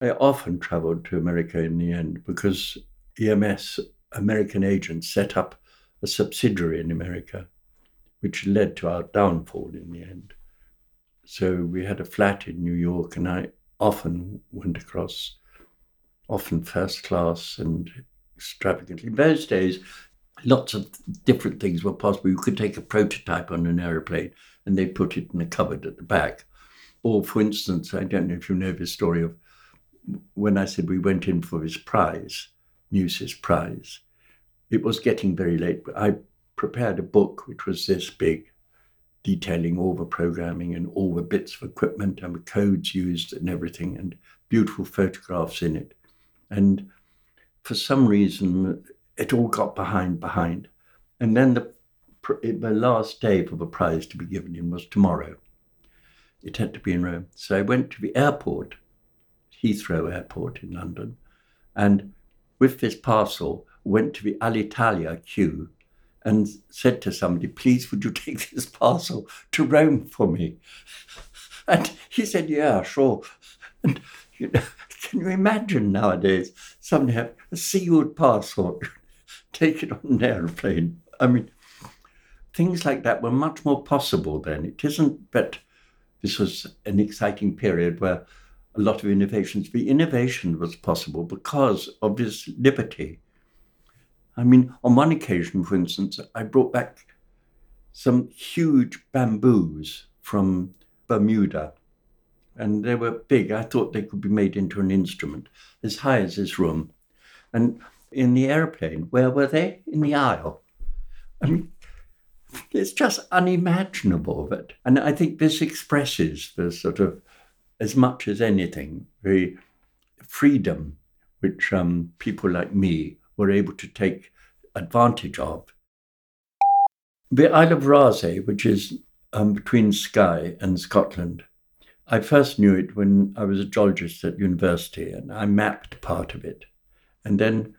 I often traveled to America in the end because EMS American agents set up a subsidiary in America, which led to our downfall in the end. So we had a flat in New York, and I often went across, often first class and extravagantly. In those days, lots of different things were possible. You could take a prototype on an aeroplane and they put it in a cupboard at the back. Or, for instance, I don't know if you know the story of when I said we went in for his prize, Muse's prize. It was getting very late, I prepared a book which was this big, detailing all the programming and all the bits of equipment and the codes used and everything, and beautiful photographs in it. And for some reason, it all got behind, behind. And then the, the last day for the prize to be given in was tomorrow. It had to be in Rome. So I went to the airport, Heathrow Airport in London, and with this parcel went to the Alitalia queue and said to somebody, please would you take this parcel to Rome for me? And he said, yeah, sure. And you know, can you imagine nowadays somebody have a sealed parcel take it on an airplane. I mean, things like that were much more possible then. It isn't, but this was an exciting period where a lot of innovations, the innovation was possible because of this liberty. I mean, on one occasion, for instance, I brought back some huge bamboos from Bermuda. And they were big. I thought they could be made into an instrument as high as this room. And in the airplane. Where were they? In the aisle. I mean, it's just unimaginable that. And I think this expresses the sort of, as much as anything, the freedom which um, people like me were able to take advantage of. The Isle of Raasay, which is um, between Skye and Scotland, I first knew it when I was a geologist at university and I mapped part of it. And then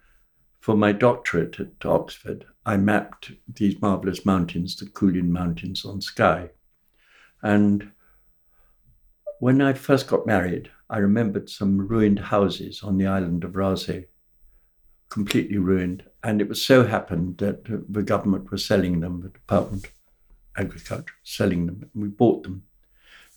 for my doctorate at Oxford, I mapped these marvelous mountains, the Cuillin Mountains on Skye. And when I first got married, I remembered some ruined houses on the island of Raasay, completely ruined. And it was so happened that the government was selling them, the Department of Agriculture, selling them. And we bought them.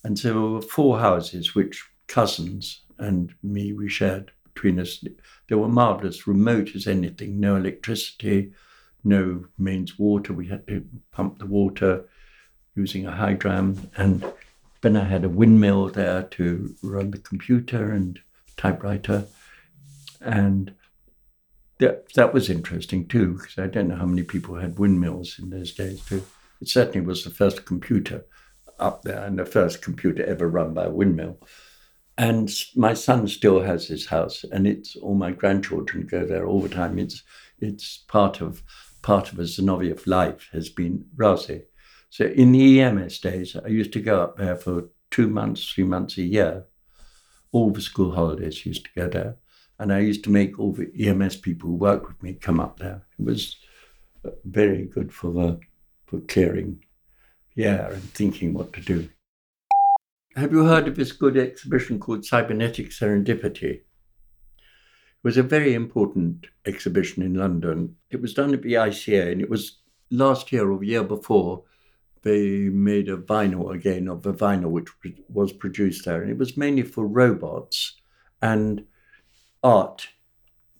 And so there were four houses which cousins and me we shared between us. They were marvelous, remote as anything, no electricity, no mains water. We had to pump the water using a hydram. And then I had a windmill there to run the computer and typewriter. And that, that was interesting too, because I don't know how many people had windmills in those days too. It certainly was the first computer up there and the first computer ever run by a windmill. And my son still has his house, and it's all my grandchildren go there all the time. It's it's part of part of a Zinovieff life has been Raasay. So in the EMS days, I used to go up there for two months, three months a year. All the school holidays used to go there, and I used to make all the EMS people who work with me come up there. It was very good for the for clearing the air and thinking what to do. Have you heard of this good exhibition called Cybernetic Serendipity? It was a very important exhibition in London. It was done at the ICA, and it was last year or the year before they made a vinyl again of the vinyl which was produced there, and it was mainly for robots and art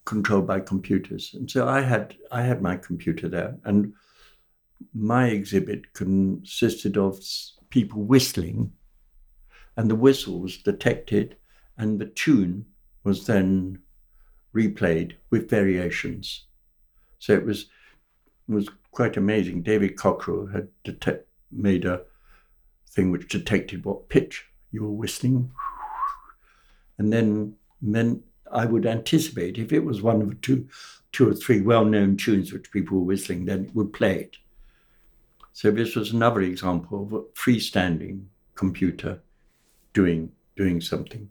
controlled by computers. And so I had I had my computer there, and my exhibit consisted of people whistling and the whistle was detected, and the tune was then replayed with variations. So it was was quite amazing. David Cockerell had detect, made a thing which detected what pitch you were whistling, and then then I would anticipate if it was one of two two or three well-known tunes which people were whistling, then it would play it. So this was another example of a freestanding computer doing doing something.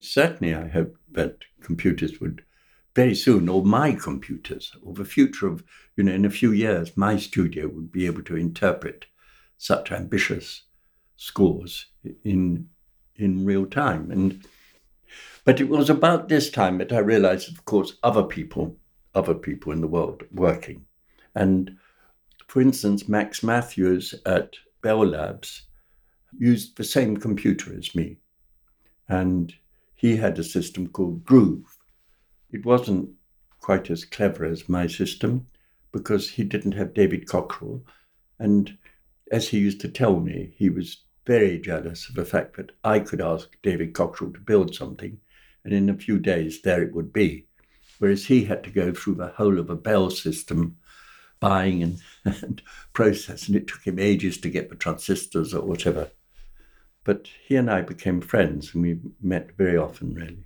Certainly, I hope that computers would very soon, or my computers, or the future of, you know, in a few years, my studio would be able to interpret such ambitious scores in in real time. And But it was about this time that I realized, of course, other people, other people in the world working. And for instance, Max Mathews at Bell Labs used the same computer as me. And he had a system called Groove. It wasn't quite as clever as my system because he didn't have David Cockerell. And as he used to tell me, he was very jealous of the fact that I could ask David Cockerell to build something, and in a few days there it would be. Whereas he had to go through the whole of a Bell system, buying and, and process, and it took him ages to get the transistors or whatever. But he and I became friends, and we met very often, really.